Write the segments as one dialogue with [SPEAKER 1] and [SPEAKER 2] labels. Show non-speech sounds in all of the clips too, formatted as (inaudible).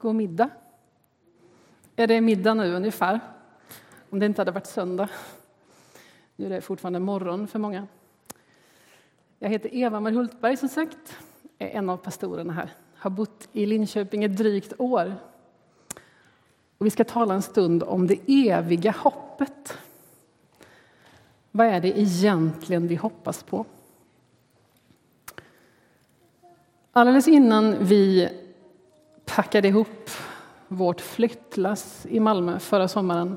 [SPEAKER 1] God middag. Är det middag nu ungefär? Om det inte hade varit söndag. Nu är det fortfarande morgon för många. Jag heter Eva-Marie Hultberg som sagt, är en av pastorerna här. Har bott i Linköping ett drygt år. Och vi ska tala en stund om det eviga hoppet. Vad är det egentligen vi hoppas på? Alldeles innan vi packade ihop vårt flyttlass i Malmö förra sommaren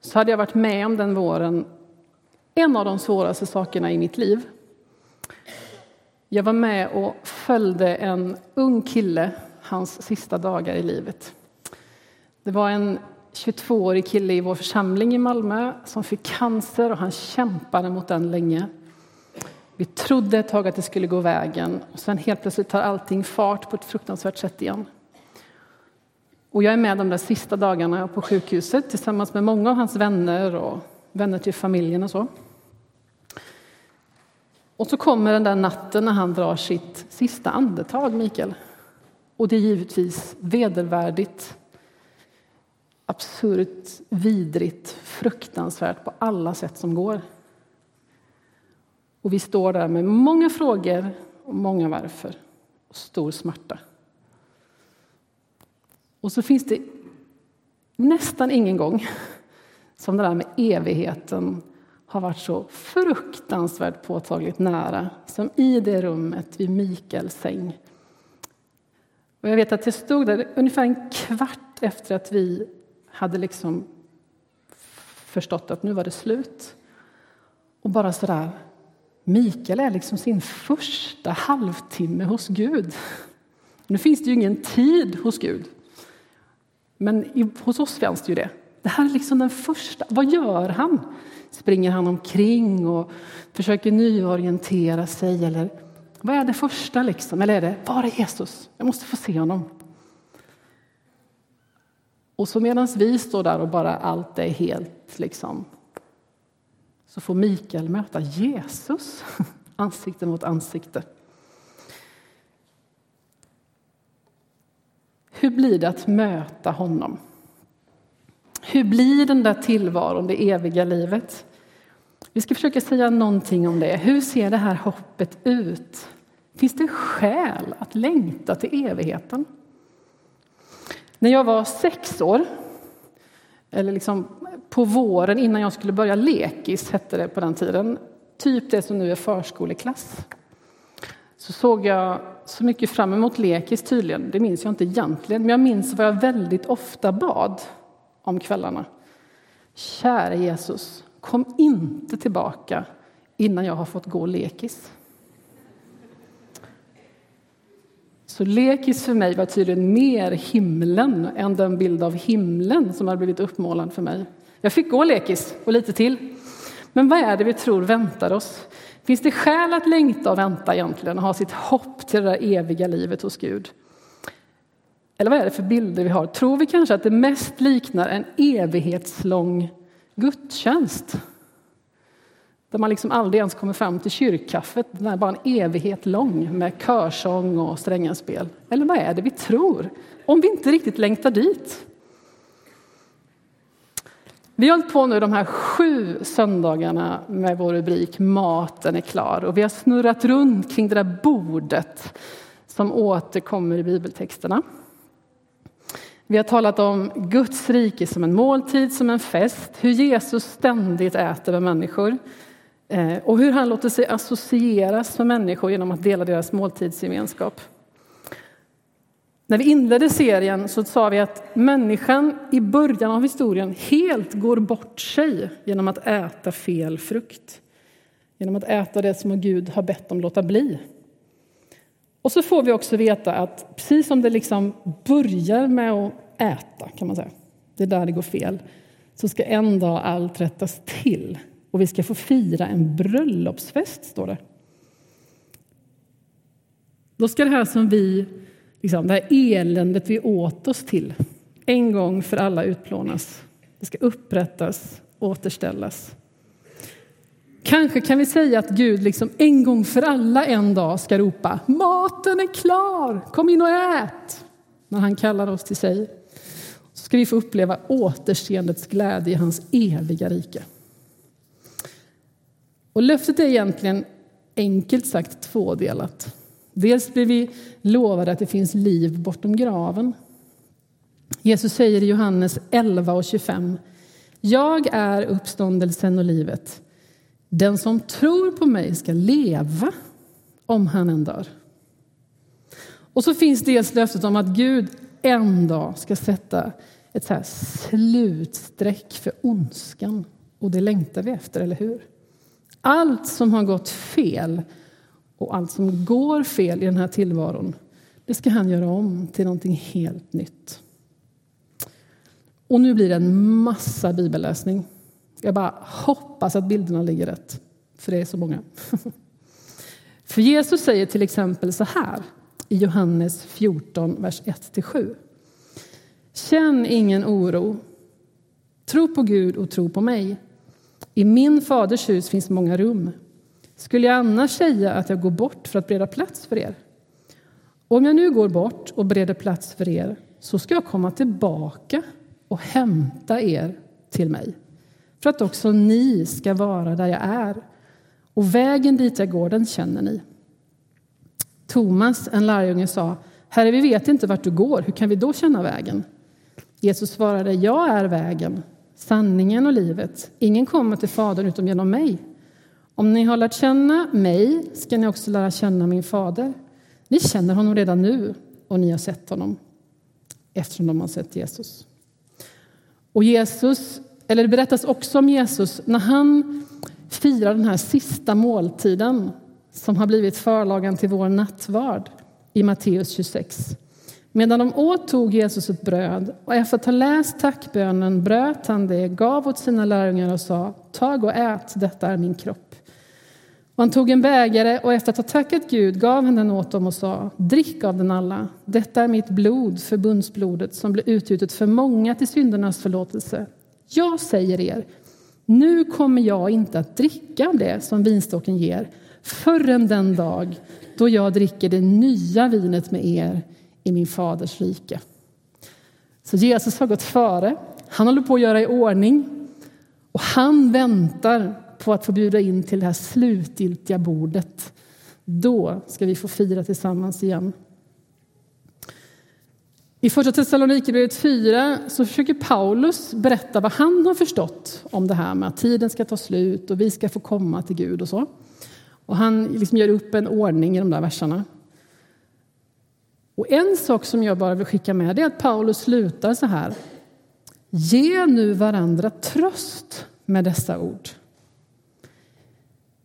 [SPEAKER 1] så hade jag varit med om den våren en av de svåraste sakerna i mitt liv. Jag var med och följde en ung kille hans sista dagar i livet. Det var en 22-årig kille i vår församling i Malmö som fick cancer och han kämpade mot den länge. Vi trodde ett tag att det skulle gå vägen och sen helt plötsligt tar allting fart på ett fruktansvärt sätt igen. Och jag är med de där sista dagarna på sjukhuset tillsammans med många av hans vänner och vänner till familjen och så. Och så kommer den där natten när han drar sitt sista andetag, Mikael. Och det är givetvis vedervärdigt, absurt, vidrigt, fruktansvärt på alla sätt som går. Och vi står där med många frågor och många varför och stor smärta. Och så finns det nästan ingen gång som det där med evigheten har varit så fruktansvärt påtagligt nära som i det rummet vid Mikaels säng. Och jag vet att jag stod där ungefär en kvart efter att vi hade liksom förstått att nu var det slut. Och bara så där, Mikael är liksom sin första halvtimme hos Gud. Nu finns det ju ingen tid hos Gud. Men hos oss fanns det ju det. Det här är liksom den första. Vad gör han? Springer han omkring och försöker nyorientera sig? Eller vad är det första? Liksom? Eller är det, var är Jesus? Jag måste få se honom. Och så medan vi står där och bara allt är helt liksom så får Mikael möta Jesus (laughs) ansikte mot ansikte. Hur blir det att möta honom? Hur blir den där tillvaron, det eviga livet? Vi ska försöka säga någonting om det. Hur ser det här hoppet ut? Finns det skäl att längta till evigheten? När jag var sex år, eller liksom på våren innan jag skulle börja lekis, hette det på den tiden, typ det som nu är förskoleklass, så såg jag så mycket fram emot lekis tydligen. Det minns jag inte egentligen, men jag minns vad jag väldigt ofta bad om kvällarna. Kära Jesus, kom inte tillbaka innan jag har fått gå lekis. Så lekis för mig var tydligen mer himlen än den bild av himlen som har blivit uppmålad för mig. Jag fick gå lekis och lite till. Men vad är det vi tror väntar oss? Finns det skäl att längta och vänta egentligen och ha sitt hopp till det där eviga livet hos Gud? Eller vad är det för bilder vi har? Tror vi kanske att det mest liknar en evighetslång gudstjänst? Där man liksom aldrig ens kommer fram till kyrkkaffet, den är bara en evighet lång med körsång och strängaspel. Eller vad är det vi tror? Om vi inte riktigt längtar dit. Vi har hållit på nu de här sju söndagarna med vår rubrik Maten är klar och vi har snurrat runt kring det där bordet som återkommer i bibeltexterna. Vi har talat om Guds rike som en måltid, som en fest, hur Jesus ständigt äter med människor eh, och hur han låter sig associeras med människor genom att dela deras måltidsgemenskap. När vi inledde serien så sa vi att människan i början av historien helt går bort sig genom att äta fel frukt. Genom att äta det som Gud har bett dem låta bli. Och så får vi också veta att precis som det liksom börjar med att äta, kan man säga, det är där det går fel, så ska en dag allt rättas till. Och vi ska få fira en bröllopsfest, står det. Då ska det här som vi liksom, det här eländet vi åt oss till en gång för alla utplånas. Det ska upprättas, återställas. Kanske kan vi säga att Gud liksom en gång för alla en dag ska ropa maten är klar, kom in och ät. när han kallar oss till sig. Så ska vi få uppleva återseendets glädje i hans eviga rike. Och löftet är egentligen enkelt sagt tvådelat. Dels blir vi lovade att det finns liv bortom graven. Jesus säger i Johannes 11 och 25. Jag är uppståndelsen och livet. Den som tror på mig ska leva om han än dör. Och så finns dels löftet om att Gud en dag ska sätta ett så här slutstreck för ondskan. Och det längtar vi efter, eller hur? Allt som har gått fel och allt som går fel i den här tillvaron, det ska han göra om till någonting helt nytt. Och nu blir det en massa bibelläsning. Jag bara hoppas att bilderna ligger rätt, för det är så många. (laughs) För Jesus säger till exempel så här i Johannes 14, vers 1-7. Känn ingen oro. Tro på Gud och tro på mig. I min faders hus finns många rum. Skulle jag annars säga att jag går bort för att bereda plats för er? Om jag nu går bort och bereder plats för er så ska jag komma tillbaka och hämta er till mig för att också ni ska vara där jag är. Och vägen dit jag går, den känner ni. Thomas, en lärjunge, sa Herre, vi vet inte vart du går. Hur kan vi då känna vägen? Jesus svarade, jag är vägen, sanningen och livet. Ingen kommer till Fadern utom genom mig. Om ni har lärt känna mig ska ni också lära känna min fader. Ni känner honom redan nu och ni har sett honom eftersom de har sett Jesus. Och Jesus, eller det berättas också om Jesus när han firar den här sista måltiden som har blivit förlagan till vår nattvard i Matteus 26. Medan de åt tog Jesus ett bröd och efter att ha läst tackbönen bröt han det, gav åt sina lärjungar och sa Tag och ät, detta är min kropp. Och han tog en bägare och efter att ha tackat Gud gav han den åt dem och sa Drick av den alla, detta är mitt blod, förbundsblodet som blir utgjutet för många till syndernas förlåtelse. Jag säger er, nu kommer jag inte att dricka av det som vinstocken ger förrän den dag då jag dricker det nya vinet med er i min faders rike. Så Jesus har gått före. Han håller på att göra i ordning och han väntar på att få bjuda in till det här slutgiltiga bordet. Då ska vi få fira tillsammans igen. I Första Thessalonikerbrevet 4 så försöker Paulus berätta vad han har förstått om det här med att tiden ska ta slut och vi ska få komma till Gud och så. Och han liksom gör upp en ordning i de där verserna. Och en sak som jag bara vill skicka med är att Paulus slutar så här. Ge nu varandra tröst med dessa ord.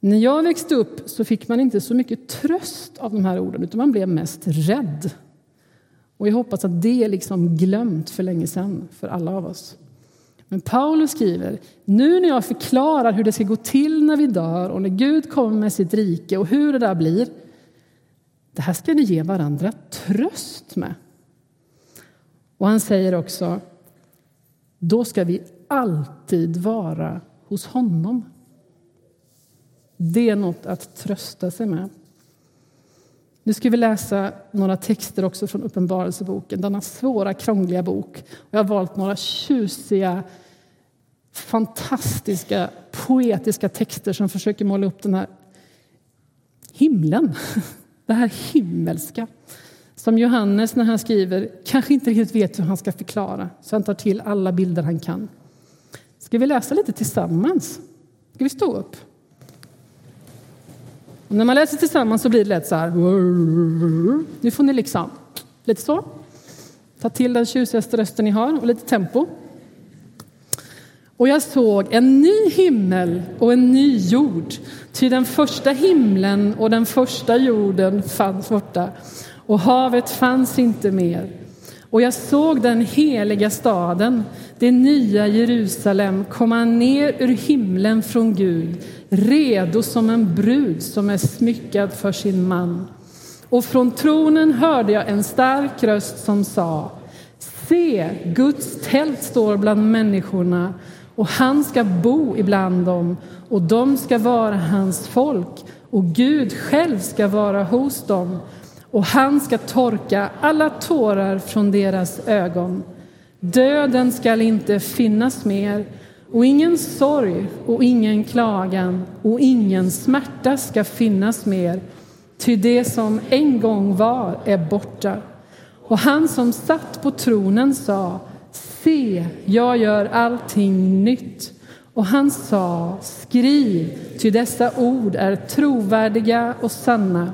[SPEAKER 1] När jag växte upp så fick man inte så mycket tröst av de här orden utan man blev mest rädd. Och jag hoppas att det är liksom glömt för länge sedan för alla av oss. Men Paulus skriver, nu när jag förklarar hur det ska gå till när vi dör och när Gud kommer med sitt rike och hur det där blir, det här ska ni ge varandra tröst med. Och han säger också, då ska vi alltid vara hos honom. Det är något att trösta sig med. Nu ska vi läsa några texter också från Uppenbarelseboken, denna svåra, krångliga bok. Jag har valt några tjusiga, fantastiska, poetiska texter som försöker måla upp den här himlen, (laughs) det här himmelska. Som Johannes, när han skriver, kanske inte riktigt vet hur han ska förklara, så han tar till alla bilder han kan. Ska vi läsa lite tillsammans? Ska vi stå upp? Och när man läser tillsammans så blir det lätt så här. Nu får ni liksom lite så. Ta till den tjusigaste rösten ni har och lite tempo. Och jag såg en ny himmel och en ny jord. Ty den första himlen och den första jorden fanns borta och havet fanns inte mer. Och jag såg den heliga staden, det nya Jerusalem, komma ner ur himlen från Gud, redo som en brud som är smyckad för sin man. Och från tronen hörde jag en stark röst som sa Se, Guds tält står bland människorna och han ska bo ibland dem och de ska vara hans folk och Gud själv ska vara hos dem och han ska torka alla tårar från deras ögon. Döden skall inte finnas mer och ingen sorg och ingen klagan och ingen smärta ska finnas mer, ty det som en gång var är borta. Och han som satt på tronen sa, se, jag gör allting nytt. Och han sa, skriv, ty dessa ord är trovärdiga och sanna.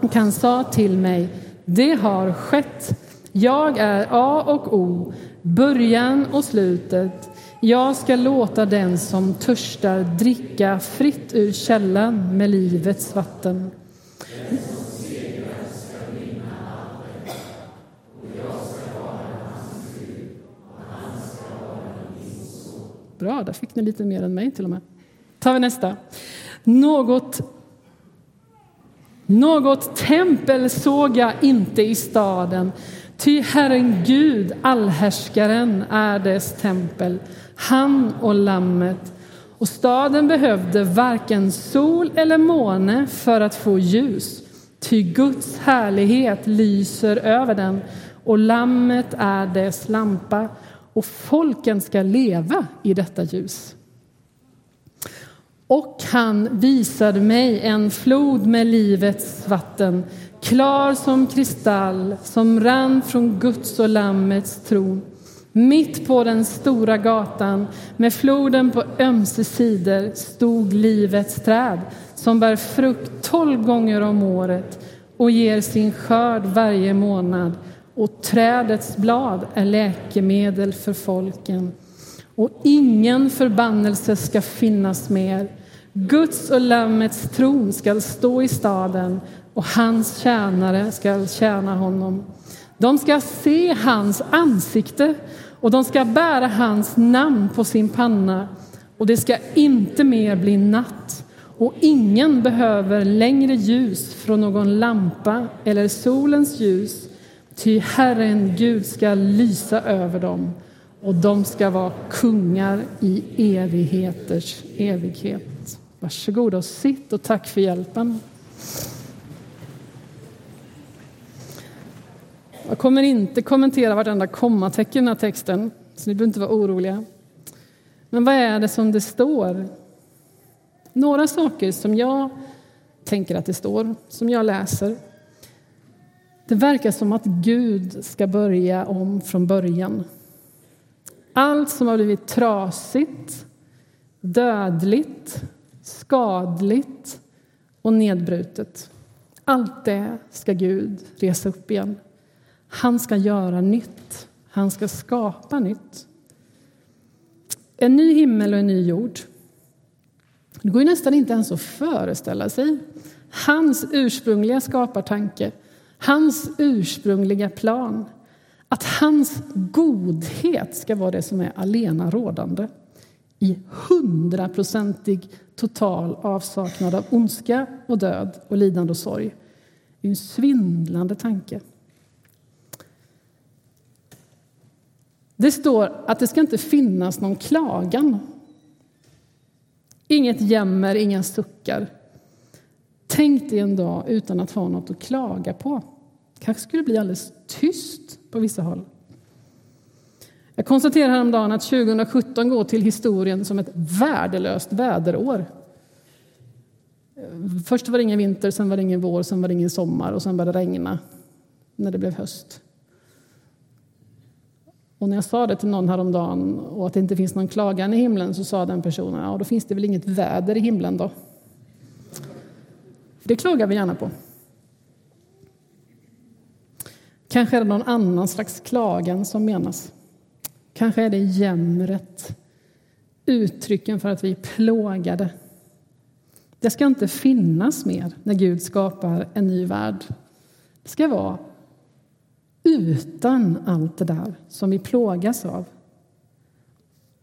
[SPEAKER 1] Och han sa till mig, det har skett. Jag är A och O, början och slutet. Jag ska låta den som törstar dricka fritt ur källan med livets vatten. Bra, där fick ni lite mer än mig till och med. tar vi nästa. Något, något tempel såg jag inte i staden, ty Herren Gud, allhärskaren, är dess tempel, han och lammet. Och staden behövde varken sol eller måne för att få ljus, ty Guds härlighet lyser över den och lammet är dess lampa och folken ska leva i detta ljus. Och han visade mig en flod med livets vatten, klar som kristall, som rann från Guds och Lammets tron. Mitt på den stora gatan, med floden på ömse sidor, stod livets träd som bär frukt tolv gånger om året och ger sin skörd varje månad och trädets blad är läkemedel för folken. Och ingen förbannelse ska finnas mer. Guds och Lammets tron skall stå i staden och hans tjänare skall tjäna honom. De ska se hans ansikte och de ska bära hans namn på sin panna och det ska inte mer bli natt och ingen behöver längre ljus från någon lampa eller solens ljus Ty Herren Gud ska lysa över dem och de ska vara kungar i evigheters evighet. Varsågod och sitt och tack för hjälpen. Jag kommer inte kommentera vartenda kommatecken i den här texten, så ni behöver inte vara oroliga. Men vad är det som det står? Några saker som jag tänker att det står, som jag läser. Det verkar som att Gud ska börja om från början. Allt som har blivit trasigt, dödligt, skadligt och nedbrutet. Allt det ska Gud resa upp igen. Han ska göra nytt. Han ska skapa nytt. En ny himmel och en ny jord. Det går ju nästan inte ens att föreställa sig. Hans ursprungliga skapartanke Hans ursprungliga plan. Att hans godhet ska vara det som är alena rådande i hundraprocentig total avsaknad av ondska och död och lidande och sorg. Det är en svindlande tanke. Det står att det ska inte finnas någon klagan. Inget jämmer, inga suckar. Tänk dig en dag utan att ha något att klaga på. Det kanske skulle bli alldeles tyst på vissa håll. Jag konstaterade häromdagen att 2017 går till historien som ett värdelöst väderår. Först var det ingen vinter, sen var det ingen vår, sen var det ingen sommar och sen började det regna när det blev höst. Och när jag sa det till någon häromdagen och att det inte finns någon klagan i himlen så sa den personen, ja då finns det väl inget väder i himlen då. Det klagar vi gärna på. Kanske är det någon annan slags klagan som menas. Kanske är det jämret, uttrycken för att vi är plågade. Det ska inte finnas mer när Gud skapar en ny värld. Det ska vara utan allt det där som vi plågas av.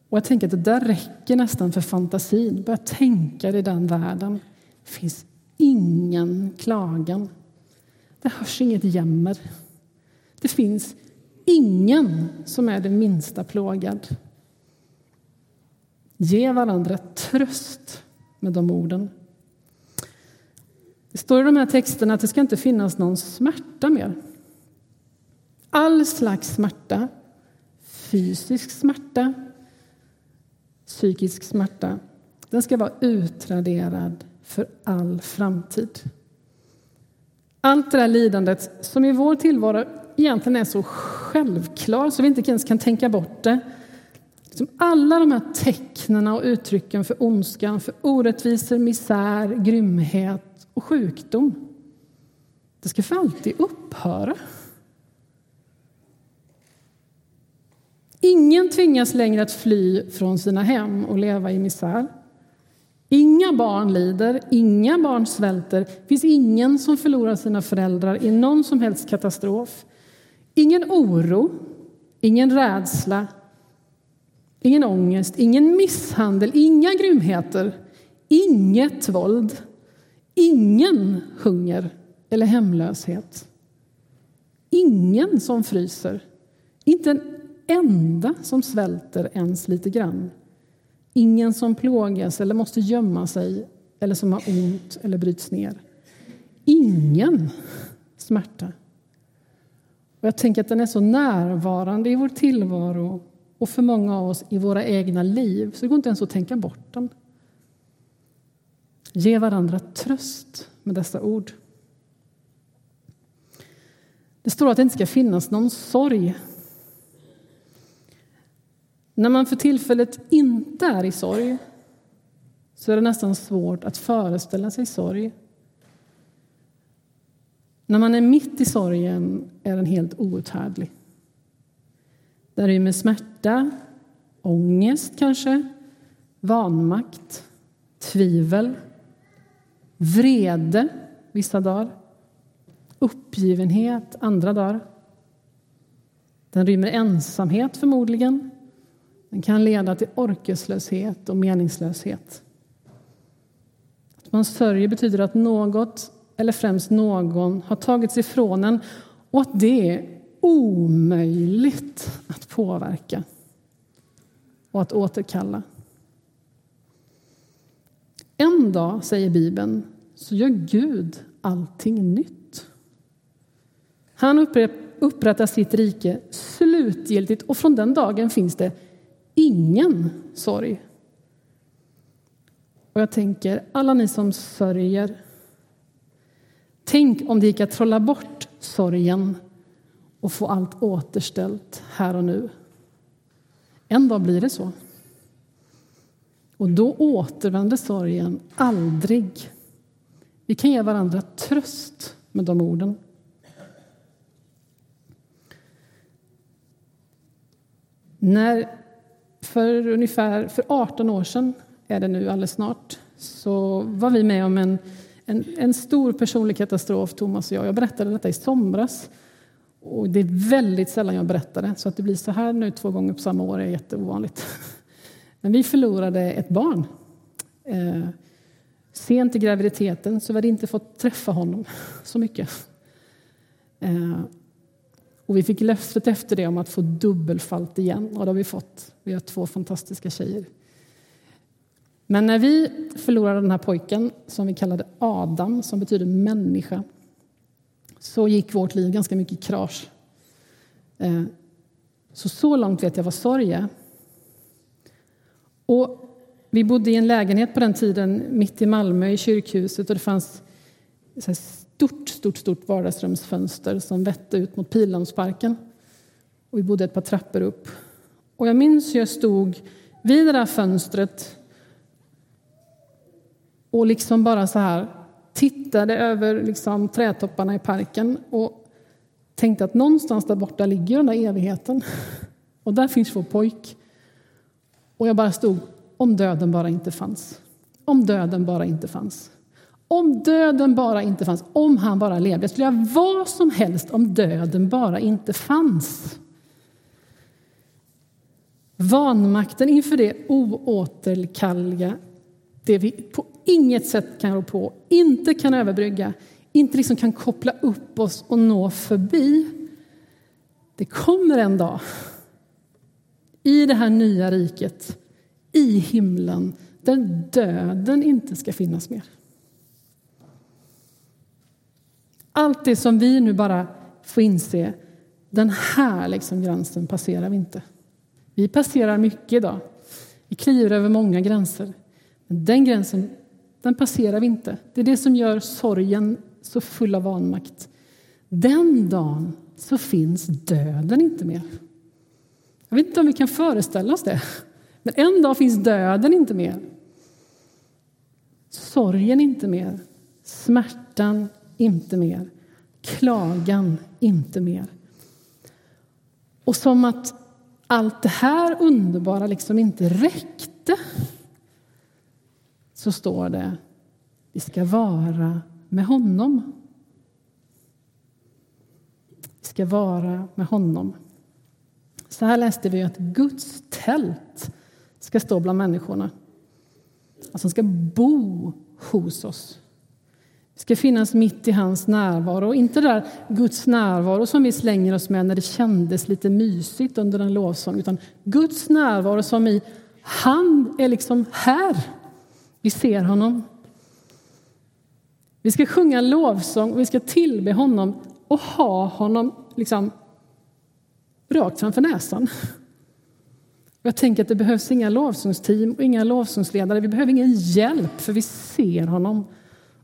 [SPEAKER 1] Och jag tänker att det där räcker nästan för fantasin. Börja tänka i den världen. Det finns ingen klagan. Det hörs inget jämmer. Det finns ingen som är det minsta plågad. Ge varandra tröst med de orden. Det står i de här texterna att det ska inte finnas någon smärta mer. All slags smärta, fysisk smärta, psykisk smärta, den ska vara utraderad för all framtid. Allt det där lidandet som i vår tillvaro egentligen är så självklar så vi inte ens kan tänka bort det. Alla de här tecknen och uttrycken för ondskan, för orättvisor, misär, grymhet och sjukdom. Det ska för alltid upphöra. Ingen tvingas längre att fly från sina hem och leva i misär. Inga barn lider, inga barn svälter. Det finns ingen som förlorar sina föräldrar i någon som helst katastrof. Ingen oro, ingen rädsla, ingen ångest, ingen misshandel, inga grymheter, inget våld, ingen hunger eller hemlöshet. Ingen som fryser, inte en enda som svälter ens lite grann. Ingen som plågas eller måste gömma sig eller som har ont eller bryts ner. Ingen smärta. Och jag tänker att den är så närvarande i vår tillvaro och för många av oss i våra egna liv så det går inte ens att tänka bort den. Ge varandra tröst med dessa ord. Det står att det inte ska finnas någon sorg när man för tillfället inte är i sorg så är det nästan svårt att föreställa sig sorg. När man är mitt i sorgen är den helt outhärdlig. Den rymmer smärta, ångest kanske, vanmakt, tvivel, vrede vissa dagar, uppgivenhet andra dagar. Den rymmer ensamhet förmodligen, den kan leda till orkeslöshet och meningslöshet. Att man sörjer betyder att något, eller främst någon, har tagits ifrån en och att det är omöjligt att påverka och att återkalla. En dag, säger Bibeln, så gör Gud allting nytt. Han upprättar sitt rike slutgiltigt och från den dagen finns det ingen sorg. Och jag tänker, alla ni som sörjer, tänk om det gick att trolla bort sorgen och få allt återställt här och nu. En dag blir det så. Och då återvänder sorgen aldrig. Vi kan ge varandra tröst med de orden. När för ungefär för 18 år sedan, är det nu alldeles snart, så var vi med om en, en, en stor personlig katastrof, Thomas och jag. Jag berättade detta i somras. Och det är väldigt sällan jag berättar det, så att det blir så här nu två gånger på samma år är jätteovanligt. (laughs) Men vi förlorade ett barn. Eh, sent i graviditeten, så vi hade inte fått träffa honom (laughs) så mycket. Eh, och vi fick löftet efter det om att få dubbelfalt igen och det har vi fått. Vi har två fantastiska tjejer. Men när vi förlorade den här pojken som vi kallade Adam, som betyder människa, så gick vårt liv ganska mycket i krasch. Eh, så så långt vet jag vad sorg är. Och vi bodde i en lägenhet på den tiden mitt i Malmö i kyrkhuset och det fanns stort, stort, stort vardagsrumsfönster som vette ut mot Pildammsparken. Och vi bodde ett par trappor upp. Och jag minns hur jag stod vid det där fönstret och liksom bara så här tittade över liksom trädtopparna i parken och tänkte att någonstans där borta ligger den där evigheten. Och där finns vår pojk. Och jag bara stod, om döden bara inte fanns. Om döden bara inte fanns. Om döden bara inte fanns, om han bara levde. Jag skulle göra vad som helst om döden bara inte fanns. Vanmakten inför det oåterkalleliga, det vi på inget sätt kan rå på, inte kan överbrygga, inte liksom kan koppla upp oss och nå förbi. Det kommer en dag i det här nya riket, i himlen, där döden inte ska finnas mer. Allt det som vi nu bara får inse, den här liksom gränsen passerar vi inte. Vi passerar mycket idag. Vi kliver över många gränser. Men den gränsen, den passerar vi inte. Det är det som gör sorgen så full av vanmakt. Den dagen så finns döden inte mer. Jag vet inte om vi kan föreställa oss det. Men en dag finns döden inte mer. Sorgen inte mer. Smärtan inte mer. Klagan inte mer. Och som att allt det här underbara liksom inte räckte så står det vi ska vara med honom. Vi ska vara med honom. Så här läste vi att Guds tält ska stå bland människorna. Alltså ska bo hos oss. Vi ska finnas mitt i hans närvaro. Inte där Guds närvaro som vi slänger oss med när det kändes lite mysigt under en lovsång, utan Guds närvaro som i han är liksom här. Vi ser honom. Vi ska sjunga lovsång och vi ska tillbe honom och ha honom liksom rakt framför näsan. Jag tänker att det behövs inga lovsångsteam och inga lovsångsledare. Vi behöver ingen hjälp, för vi ser honom.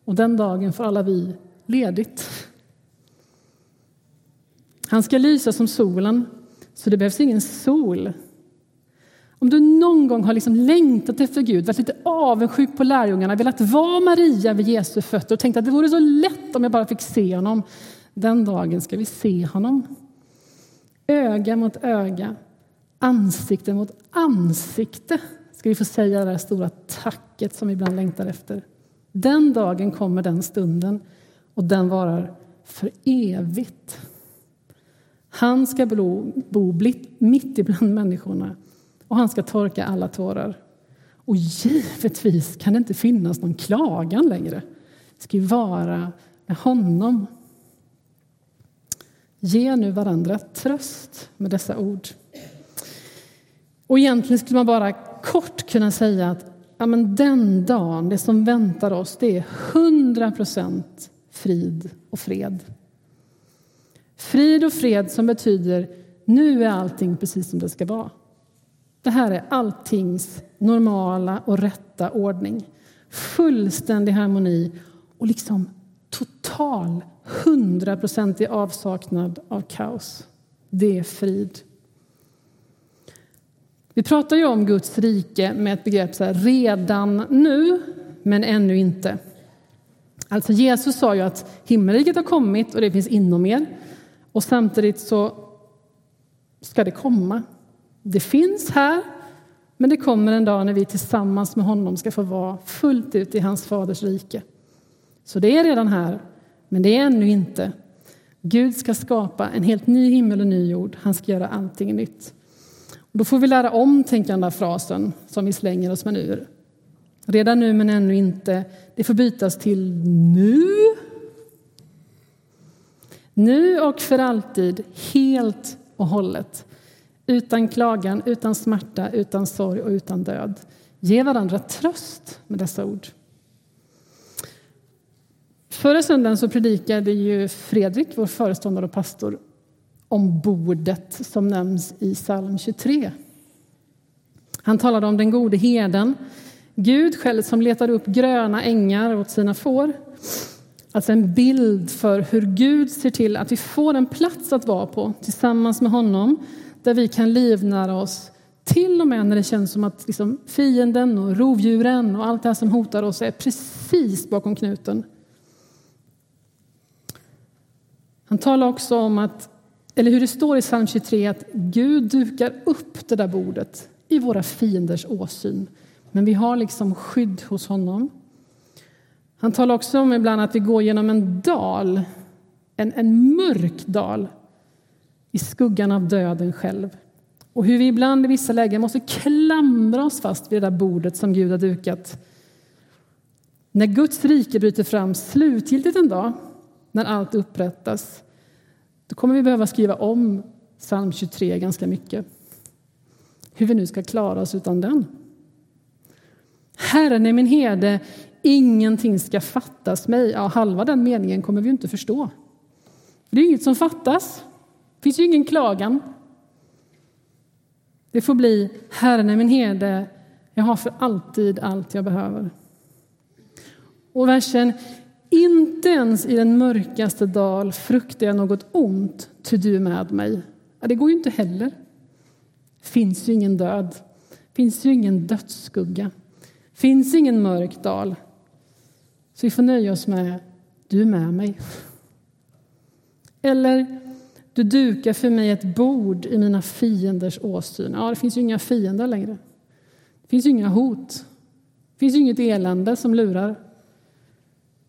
[SPEAKER 1] Och den dagen får alla vi ledigt. Han ska lysa som solen, så det behövs ingen sol. Om du någon gång har liksom längtat efter Gud, varit lite avundsjuk på lärjungarna, velat vara Maria vid Jesu fötter och tänkt att det vore så lätt om jag bara fick se honom. Den dagen ska vi se honom. Öga mot öga, ansikte mot ansikte ska vi få säga det där stora tacket som vi ibland längtar efter. Den dagen kommer den stunden och den varar för evigt. Han ska bo, bo mitt ibland människorna och han ska torka alla tårar. Och givetvis kan det inte finnas någon klagan längre. Det ska ju vara med honom. Ge nu varandra tröst med dessa ord. Och egentligen skulle man bara kort kunna säga att ja, men den dagen, det som väntar oss, det är 100 procent frid och fred. Frid och fred som betyder nu är allting precis som det ska vara. Det här är alltings normala och rätta ordning. Fullständig harmoni och liksom total, hundraprocentig avsaknad av kaos. Det är frid. Vi pratar ju om Guds rike med ett begrepp så här, redan nu, men ännu inte. Alltså Jesus sa ju att himmelriket har kommit och det finns inom er. Och samtidigt så ska det komma. Det finns här, men det kommer en dag när vi tillsammans med honom ska få vara fullt ut i hans faders rike. Så det är redan här, men det är ännu inte. Gud ska skapa en helt ny himmel och ny jord. Han ska göra allting nytt. Då får vi lära om, tänker den där frasen som vi slänger oss med nu. Redan nu, men ännu inte. Det får bytas till nu. Nu och för alltid, helt och hållet. Utan klagan, utan smärta, utan sorg och utan död. Ge varandra tröst med dessa ord. Förra söndagen så predikade ju Fredrik, vår föreståndare och pastor, om bordet som nämns i psalm 23. Han talade om den gode herden, Gud själv som letar upp gröna ängar åt sina får. Alltså en bild för hur Gud ser till att vi får en plats att vara på tillsammans med honom där vi kan livnära oss till och med när det känns som att liksom fienden och rovdjuren och allt det här som hotar oss är precis bakom knuten. Han talar också om att eller hur det står i psalm 23 att Gud dukar upp det där bordet i våra fienders åsyn. Men vi har liksom skydd hos honom. Han talar också om ibland att vi går genom en dal, en, en mörk dal i skuggan av döden själv. Och hur vi ibland i vissa lägen måste klamra oss fast vid det där bordet som Gud har dukat. När Guds rike bryter fram slutgiltigt en dag, när allt upprättas, då kommer vi behöva skriva om psalm 23 ganska mycket. Hur vi nu ska klara oss utan den. Herren är min herde, ingenting ska fattas mig. Ja, halva den meningen kommer vi inte förstå. Det är inget som fattas. Det finns ju ingen klagan. Det får bli Herren är min herde, jag har för alltid allt jag behöver. Och versen Inte ens i den mörkaste dal fruktar jag något ont, ty du är med mig. Ja, det går ju inte heller. finns ju ingen död, finns ju ingen dödsskugga, finns ingen mörk dal. Så vi får nöja oss med du är med mig. Eller du dukar för mig ett bord i mina fienders åsyn. Ja, det finns ju inga fiender längre. Det finns ju inga hot. Det finns ju inget elände som lurar.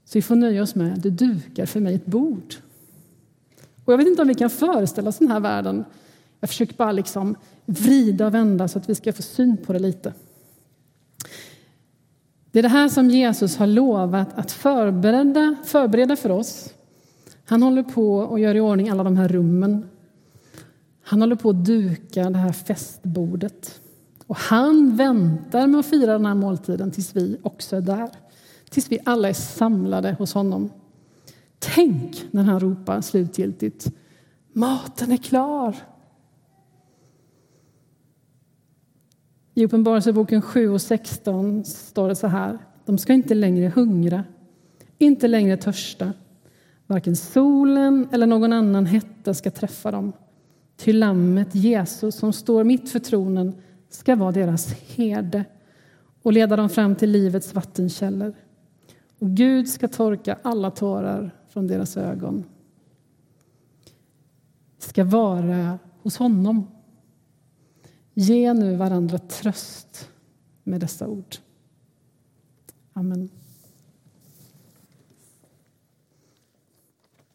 [SPEAKER 1] Så vi får nöja oss med du dukar för mig ett bord. Och jag vet inte om vi kan föreställa oss den här världen. Jag försöker bara liksom vrida och vända så att vi ska få syn på det lite. Det är det här som Jesus har lovat att förbereda, förbereda för oss. Han håller på och gör i ordning alla de här rummen. Han håller på att duka det här festbordet. Och han väntar med att fira den här måltiden tills vi också är där. Tills vi alla är samlade hos honom. Tänk när han ropar slutgiltigt Maten är klar! I Uppenbarelseboken 7 och 16 står det så här. De ska inte längre hungra, inte längre törsta. Varken solen eller någon annan hetta ska träffa dem. Ty lammet Jesus som står mitt för tronen ska vara deras herde och leda dem fram till livets vattenkällor. Och Gud ska torka alla tårar från deras ögon. ska vara hos honom Ge nu varandra tröst med dessa ord. Amen.